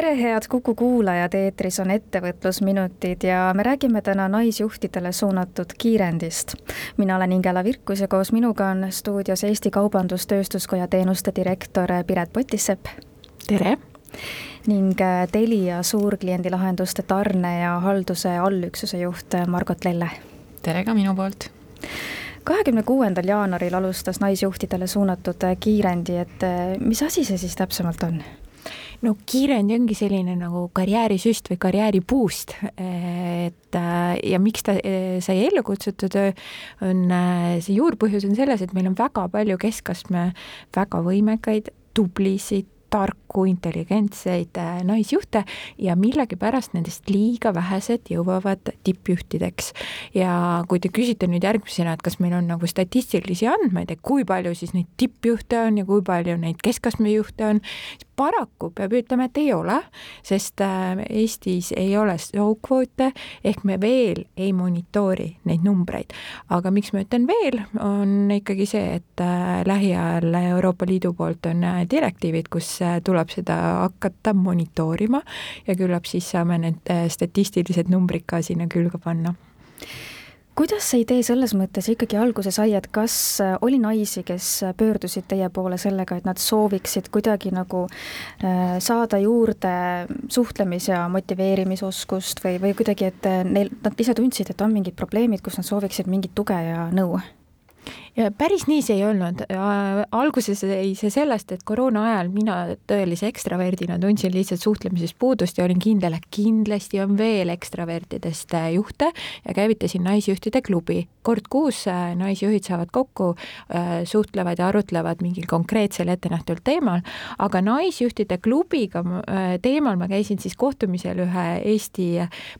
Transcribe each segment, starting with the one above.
tere, head Kuku kuulajad, eetris on ettevõtlusminutid ja me räägime täna naisjuhtidele suunatud kiirendist. mina olen Ingela Virkus ja koos minuga on stuudios Eesti Kaubandus-Tööstuskoja teenuste direktor Piret Potissepp. tere! ning Telia suurkliendilahenduste tarne ja halduse allüksuse juht Margot Lelle. tere ka minu poolt! kahekümne kuuendal jaanuaril alustas naisjuhtidele suunatud kiirendi, et mis asi see siis täpsemalt on? No kiirendi ongi selline nagu karjäärisüst või karjääripuust, et ja miks ta eh, sai ellu kutsutud, on eh, see juurpõhjus on selles, et meil on väga palju keskastme väga võimekaid, tublisid, tarku, intelligentseid äh, naisjuhte ja millegipärast nendest liiga vähesed jõuavad tippjuhtideks. ja kui te küsite nüüd järgmisena, et kas meil on nagu statistilisi andmeid, et kui palju siis neid tippjuhte on ja kui palju neid keskastme juhte on, paraku peab ütlema, et ei ole, sest äh, Eestis ei ole sookvoote ehk me veel ei monitoori neid numbreid. aga miks ma ütlen veel, on ikkagi see, et äh, lähiajal Euroopa Liidu poolt on direktiivid, kus tuleb seda hakata monitoorima ja küllap siis saame need äh, statistilised numbrid ka sinna külge panna kuidas see idee selles mõttes ikkagi alguse sai, et kas äh, oli naisi, kes pöördusid teie poole sellega, et nad sooviksid kuidagi nagu äh, saada juurde suhtlemis- ja motiveerimisoskust või, või kuidagi, et neil, nad ise tundsid, et on mingid probleemid, kus nad sooviksid mingit tuge ja nõu? Ja päris nii see ei olnud. alguses jäi see sellest, et koroona ajal mina tõelise ekstraverdina tundsin lihtsalt suhtlemisest puudust ja olin kindel, et kindlasti on veel ekstravertidest äh, juhte ja käivitasin Naisjuhtide klubi. kord kuus äh, naisjuhid saavad kokku, äh, suhtlevad ja arutlevad mingil konkreetsel ettenähtud teemal, aga Naisjuhtide klubiga teemal ma käisin siis kohtumisel ühe Eesti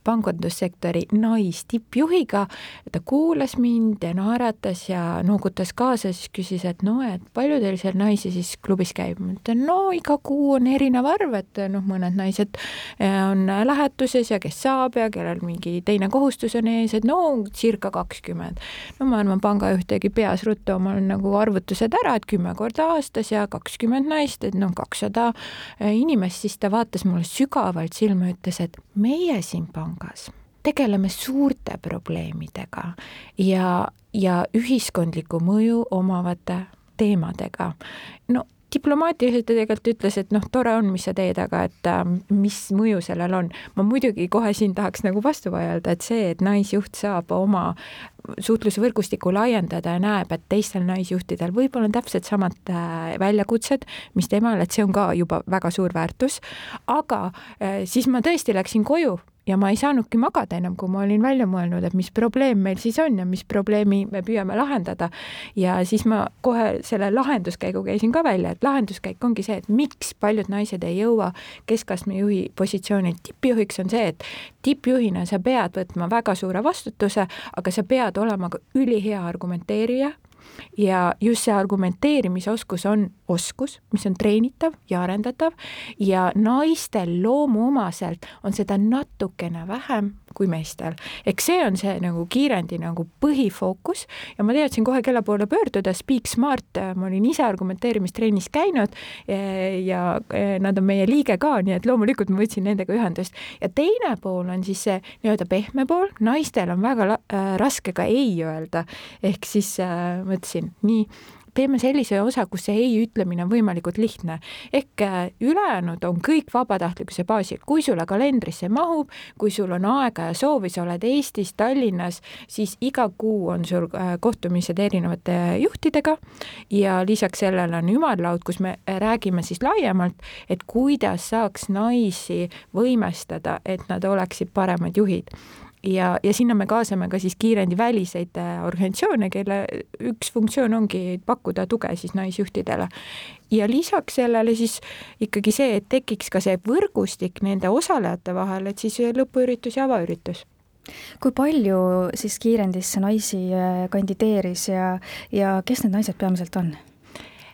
pangandussektori naistippjuhiga. ta kuulas mind ja naeratas ja noogutas noogutas kaasa, siis küsis, et no, et palju teil seal naisi siis klubis käib? ma ütlen, no iga kuu on erinev arv, et noh, mõned naised eh, on lähetuses ja kes saab ja kellel mingi teine kohustus on ees, et no circa kakskümmend. no ma arvan, pangajuht tegi peas ruttu omal nagu arvutused ära, et kümme korda aastas ja kakskümmend naist, et noh, kakssada eh, inimest, siis ta vaatas mulle sügavalt silma, ütles, et meie siin pangas tegeleme suurte probleemidega ja, ja ühiskondlikku mõju omavate teemadega. no diplomaatiliselt ta tegelikult ütles, et noh, tore on, mis sa teed, aga et äh, mis mõju sellel on. ma muidugi kohe siin tahaks nagu vastu vaielda, et see, et naisjuht saab oma suhtlusvõrgustikku laiendada ja näeb, et teistel naisjuhtidel võib-olla on täpselt samad äh, väljakutsed, mis temal, et see on ka juba väga suur väärtus. aga äh, siis ma tõesti läksin koju ja ma ei saanudki magada enam, kui ma olin välja mõelnud, et mis probleem meil siis on ja mis probleemi me püüame lahendada. ja siis ma kohe selle lahenduskäigu käisin ka välja, et lahenduskäik ongi see, et miks paljud naised ei jõua keskastme juhi positsioonilt tippjuhiks, on see, et tippjuhina sa pead võtma väga suure vastutuse, aga sa pead olema ka ülihea argumenteerija ja just see argumenteerimisoskus on oskus, mis on treenitav ja arendatav. Ja naistel loomuomaselt on seda natukene vähem kui meestel. eks see on see nagu kiirendi nagu põhifookus ja ma teadsin kohe, kelle poole pöörduda, Speak Smart, ma olin ise argumenteerimistrennis käinud ja nad on meie liige ka, nii et loomulikult ma võtsin nendega ühendust. ja teine pool on siis see nii-öelda pehme pool, naistel on väga äh, raske ka ei öelda, ehk siis äh, ma ütlesin nii teeme sellise osa, kus see ei ütlemine on võimalikult lihtne. ehk äh, ülejäänud on kõik vabatahtlikkuse baasil, kui sulle kalendrisse mahub, kui sul on aega ja soovi, sa oled Eestis, Tallinnas, siis iga kuu on sul äh, kohtumised erinevate juhtidega. Ja lisaks sellele on ümarlaud, kus me räägime siis laiemalt, et kuidas saaks naisi võimestada, et nad oleksid paremad juhid ja, ja sinna me kaasame ka siis kiirendi väliseid äh, organisatsioone, kelle üks funktsioon ongi pakkuda tuge siis naisjuhtidele. ja lisaks sellele siis ikkagi see, et tekiks ka see võrgustik nende osalejate vahel, et siis lõpuüritus ja avaüritus kui palju siis kiirendisse naisi kandideeris ja, ja kes need naised peamiselt on?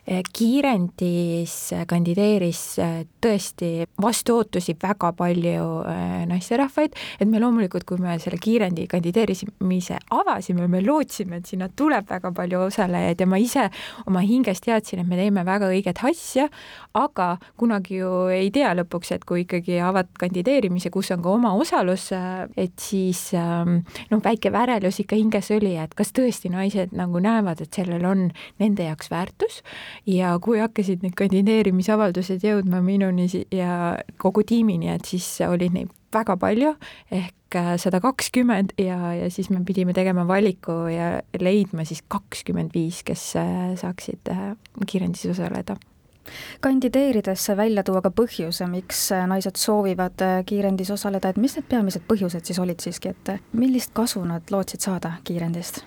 Eh, kiirendis kandideeris eh, tõesti vastu ootusi väga palju eh, naisterahvaid, et me loomulikult, kui me selle kiirendi kandideerimise avasime, me lootsime, et sinna tuleb väga palju osalejaid ja ma ise oma hinges teadsin, et me teeme väga õiget asja, aga kunagi ju ei tea lõpuks, et kui ikkagi avad kandideerimise, kus on ka oma osalus, et siis ehm, noh, väike värelus ikka hinges oli, et kas tõesti naised nagu näevad, et sellel on nende jaoks väärtus ja kui hakkasid need kandideerimisavaldused jõudma minuni ja kogu tiimini, et siis oli neid väga palju ehk äh, sada kakskümmend ja, ja siis me pidime tegema valiku ja leidma siis kakskümmend viis, kes äh, saaksid äh, kiirendis osaleda kandideerides välja tuua ka põhjuse, miks naised soovivad kiirendis osaleda, et mis need peamised põhjused siis olid siiski, et millist kasu nad lootsid saada kiirendist?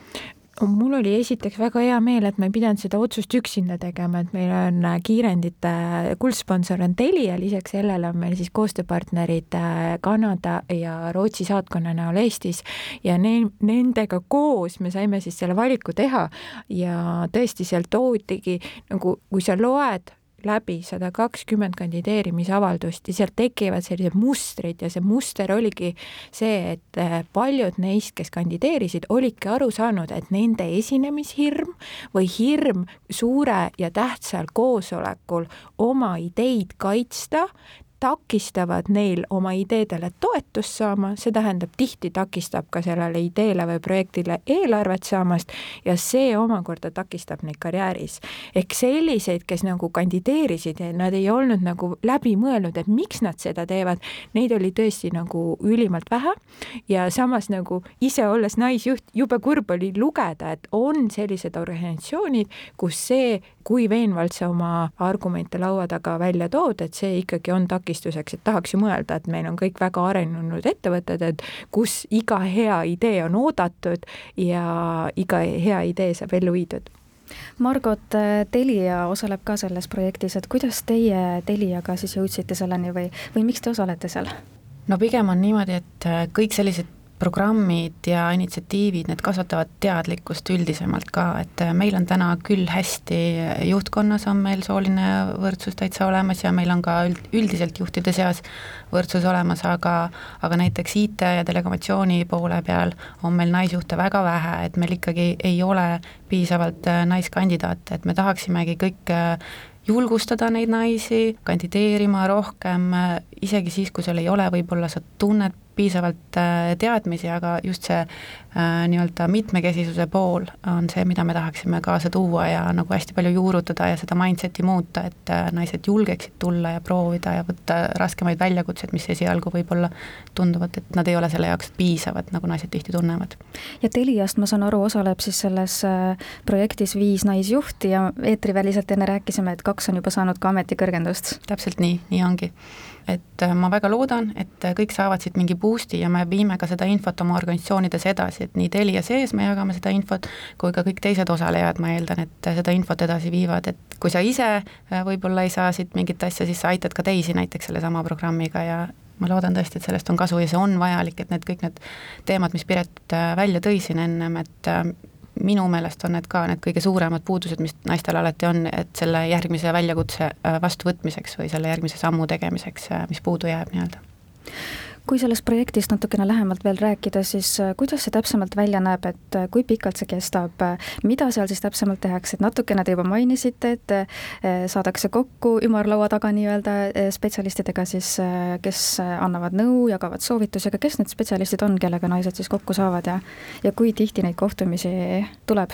Mul oli esiteks väga hea meel, et ma ei pidanud seda otsust üksinda tegema, et meil on äh, kiirendite kuldsponsor on Telia, lisaks sellele on meil siis koostööpartnerid äh, Kanada ja Rootsi saatkonna näol Eestis. Ja ne-, nendega koos me saime siis selle valiku teha ja tõesti, seal toodigi nagu, kui sa loed läbi sada kakskümmend kandideerimisavaldust ja sealt tekivad sellised mustrid ja see muster oligi see, et eh, paljud neist, kes kandideerisid, olidki aru saanud, et nende esinemishirm või hirm suure ja tähtsal koosolekul oma ideid kaitsta takistavad neil oma ideedele toetust saama, see tähendab, tihti takistab ka sellele ideele või projektile eelarvet saamast ja see omakorda takistab neid karjääris. ehk selliseid, kes nagu kandideerisid ja nad ei olnud nagu läbi mõelnud, et miks nad seda teevad, neid oli tõesti nagu ülimalt vähe ja samas nagu ise olles naisjuht, jube kurb oli lugeda, et on sellised organisatsioonid, kus see, kui veenvalt sa oma argumente laua taga välja tood, et see ikkagi on takistus takistuseks, et tahaks ju mõelda, et meil on kõik väga arenenud ettevõtted, et kus iga hea idee on oodatud ja iga hea idee saab ellu viidud Margot, Telia osaleb ka selles projektis, et kuidas teie Teliaga siis jõudsite selleni või, või miks te osalete seal? no pigem on niimoodi, et kõik sellised programmid ja initsiatiivid, need kasvatavad teadlikkust üldisemalt ka, et äh, meil on täna küll hästi, juhtkonnas on meil sooline võrdsus täitsa olemas ja meil on ka üld, üldiselt juhtide seas võrdsus olemas, aga aga näiteks IT ja delegatsiooni poole peal on meil naisjuhte väga vähe, et meil ikkagi ei ole piisavalt äh, naiskandidaate, et me tahaksimegi kõik äh, julgustada neid naisi kandideerima rohkem, isegi siis, kui sul ei ole võib-olla sa tunned piisavalt äh, teadmisi, aga just see äh, nii-öelda mitmekesisuse pool on see, mida me tahaksime kaasa tuua ja nagu hästi palju juurutada ja seda mindset'i muuta, et äh, naised julgeksid tulla ja proovida ja võtta raskemaid väljakutseid, mis esialgu võib-olla tunduvad, et nad ei ole selle jaoks piisavad, nagu naised tihti tunnevad. ja Teliast, ma saan aru, osaleb siis selles projektis viis naisjuhti ja eetriväliselt enne rääkisime, et kaks on juba saanud ka ametikõrgendust. täpselt nii, nii ongi et äh, ma väga loodan, et äh, kõik saavad siit mingi boost'i ja me viime ka seda infot oma organisatsioonides edasi, et nii Telia sees me jagame seda infot, kui ka kõik teised osalejad, ma eeldan, et äh, seda infot edasi viivad, et kui sa ise võib-olla ei saa siit mingit asja, siis sa aitad ka teisi näiteks sellesama programmiga ja ma loodan tõesti, et sellest on kasu ja see on vajalik, et need kõik need teemad, mis Piret välja tõi siin ennem, et minu meelest on need ka need kõige suuremad puudused, mis naistel alati on, et selle järgmise väljakutse äh, vastuvõtmiseks või selle järgmise sammu tegemiseks, äh, mis puudu jääb nii-öelda kui sellest projektist natukene lähemalt veel rääkida, siis äh, kuidas see täpsemalt välja näeb, et äh, kui pikalt see kestab, mida seal siis täpsemalt tehakse, et natukene te juba mainisite, et äh, saadakse kokku ümarlaua taga nii-öelda spetsialistidega siis, kes annavad nõu, jagavad soovitusi, aga kes need spetsialistid on, kellega naised siis kokku saavad ja ja kui tihti neid kohtumisi tuleb?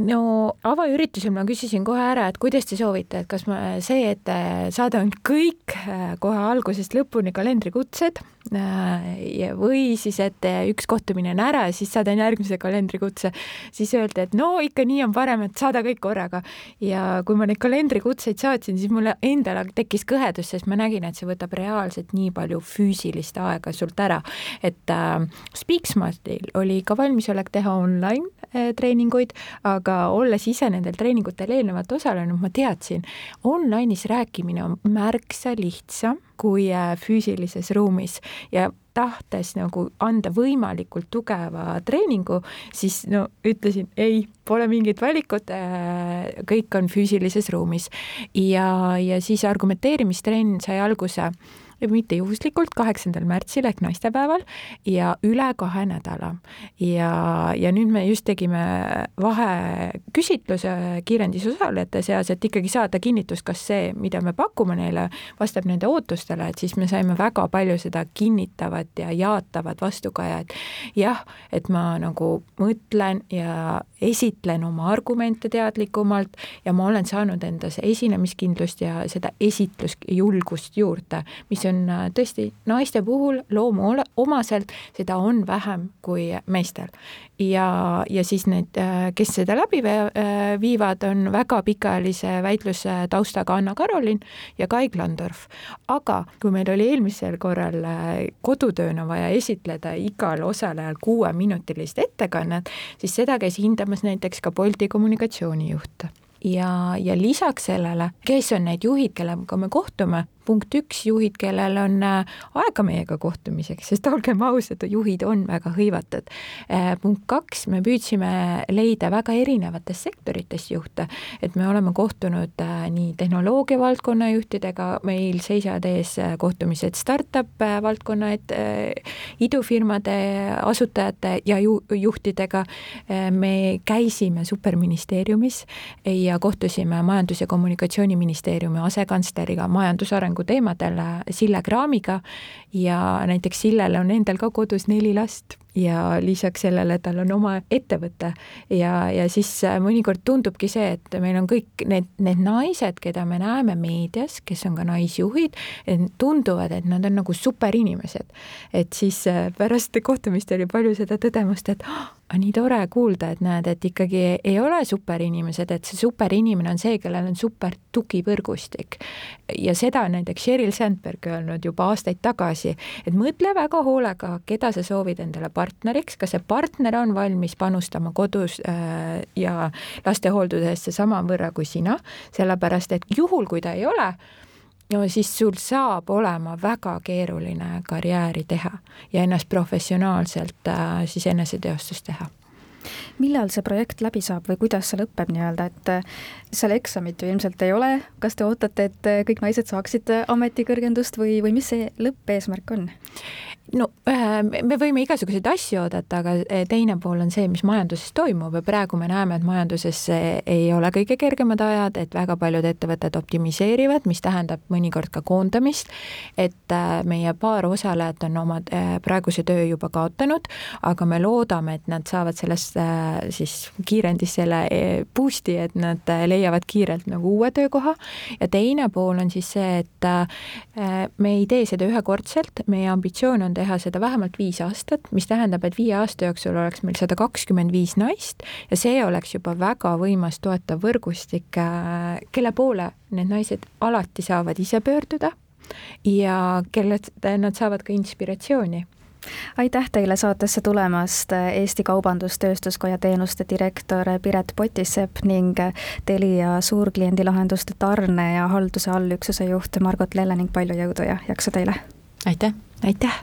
No avaüritusel ma küsisin kohe ära, et kuidas te soovite, et kas ma see, et saadan kõik äh, kohe algusest lõpuni kalendrikutsed äh, või siis, et üks kohtumine on ära ja siis saadan järgmise kalendrikutse, siis öeldi, et no ikka nii on parem, et saada kõik korraga. ja kui ma neid kalendrikutseid saatsin, siis mulle endale tekkis kõhedus, sest ma nägin, et see võtab reaalselt nii palju füüsilist aega sult ära, et äh, Speaksmartil oli ka valmisolek teha online äh, treeninguid, aga aga olles ise nendel treeningutel eelnevalt osalenud, ma teadsin, online'is rääkimine on märksa lihtsam kui äh, füüsilises ruumis ja tahtes nagu anda võimalikult tugeva treeningu, siis no ütlesin ei, pole mingit valikut, äh, kõik on füüsilises ruumis. ja, ja siis argumenteerimistrenn sai alguse mitte juhuslikult, kaheksandal märtsil ehk naistepäeval ja üle kahe nädala. ja, ja nüüd me just tegime vaheküsitluse kiirendis osalejate seas, et ikkagi saada kinnitust, kas see, mida me pakume neile, vastab nende ootustele, et siis me saime väga palju seda kinnitavat ja jaatavat vastukaja, et jah, et ma nagu mõtlen ja esitlen oma argumente teadlikumalt ja ma olen saanud endas esinemiskindlust ja seda esitlusjulgust juurde, mis on äh, tõesti naiste puhul loomuomaselt, seda on vähem kui meestel. ja, ja siis need, äh, kes seda läbi äh, viivad, on väga pikaajalise väitluse taustaga Anna-Karolin ja Kai Klandorf. aga kui meil oli eelmisel korral kodutööna vaja esitleda igal osalejal kuueminutilist ettekannet, siis seda käis hindamas näiteks ka Bolti kommunikatsioonijuht ja, ja lisaks sellele, kes on need juhid, kellega me kohtume, punkt üks, juhid, kellel on äh, aega meiega kohtumiseks, sest olgem ausad, juhid on väga hõivatud. Äh, punkt kaks, me püüdsime leida väga erinevatest sektoritest juhte, et me oleme kohtunud äh, nii tehnoloogia valdkonna juhtidega, meil seisavad ees kohtumised startup valdkonna, et idufirmade asutajate ja ju, juhtidega. me käisime superministeeriumis ja kohtusime Majandus- ja Kommunikatsiooniministeeriumi asekantsleriga majandusarengu arengu teemadel Sille Kraamiga ja näiteks Sillel on endal ka kodus neli last ja lisaks sellele tal on oma ettevõte ja, ja siis äh, mõnikord tundubki see, et meil on kõik need, need naised, keda me näeme meedias, kes on ka naisjuhid, tunduvad, et nad on nagu superinimesed. et siis äh, pärast kohtumist oli palju seda tõdemust, et oh, nii tore kuulda, et näed, et ikkagi ei ole superinimesed, et see superinimene on see, kellel on super tugivõrgustik. ja seda on näiteks Sheryl Sandberg öelnud juba aastaid tagasi, et mõtle väga hoolega, keda sa soovid endale partneriks, kas see partner on valmis panustama kodus äh, ja lastehooldusesse samavõrra kui sina, sellepärast et juhul, kui ta ei ole, no siis sul saab olema väga keeruline karjääri teha ja ennast professionaalselt äh, siis eneseteostust teha millal see projekt läbi saab või kuidas see lõpeb nii-öelda, et äh, seal eksamit ju ilmselt ei ole, kas te ootate, et kõik naised saaksid ametikõrgendust või, või mis see lõppeesmärk on? No äh, me võime igasuguseid asju oodata, aga äh, teine pool on see, mis majanduses toimub. Ja praegu me näeme, et majanduses ei ole kõige kergemad ajad, et väga paljud ettevõtted optimiseerivad, mis tähendab mõnikord ka koondamist, et äh, meie paar osalejat on oma praeguse töö juba kaotanud, aga me loodame, et nad saavad sellest siis kiirendis selle boost'i, et nad leiavad kiirelt nagu uue töökoha. Ja teine pool on siis see, et me ei tee seda ühekordselt, meie ambitsioon on teha seda vähemalt viis aastat, mis tähendab, et viie aasta jooksul oleks meil sada kakskümmend viis naist ja see oleks juba väga võimas toetav võrgustik, äh, kelle poole need naised alati saavad ise pöörduda ja kellelt nad saavad ka inspiratsiooni aitäh teile saatesse tulemast, Eesti Kaubandus-Tööstuskoja teenuste direktor Piret Potisepp ning Telia suurkliendilahenduste tarne ja halduse allüksuse juht Margot Lelle ning palju jõudu ja jaksu teile! aitäh! aitäh!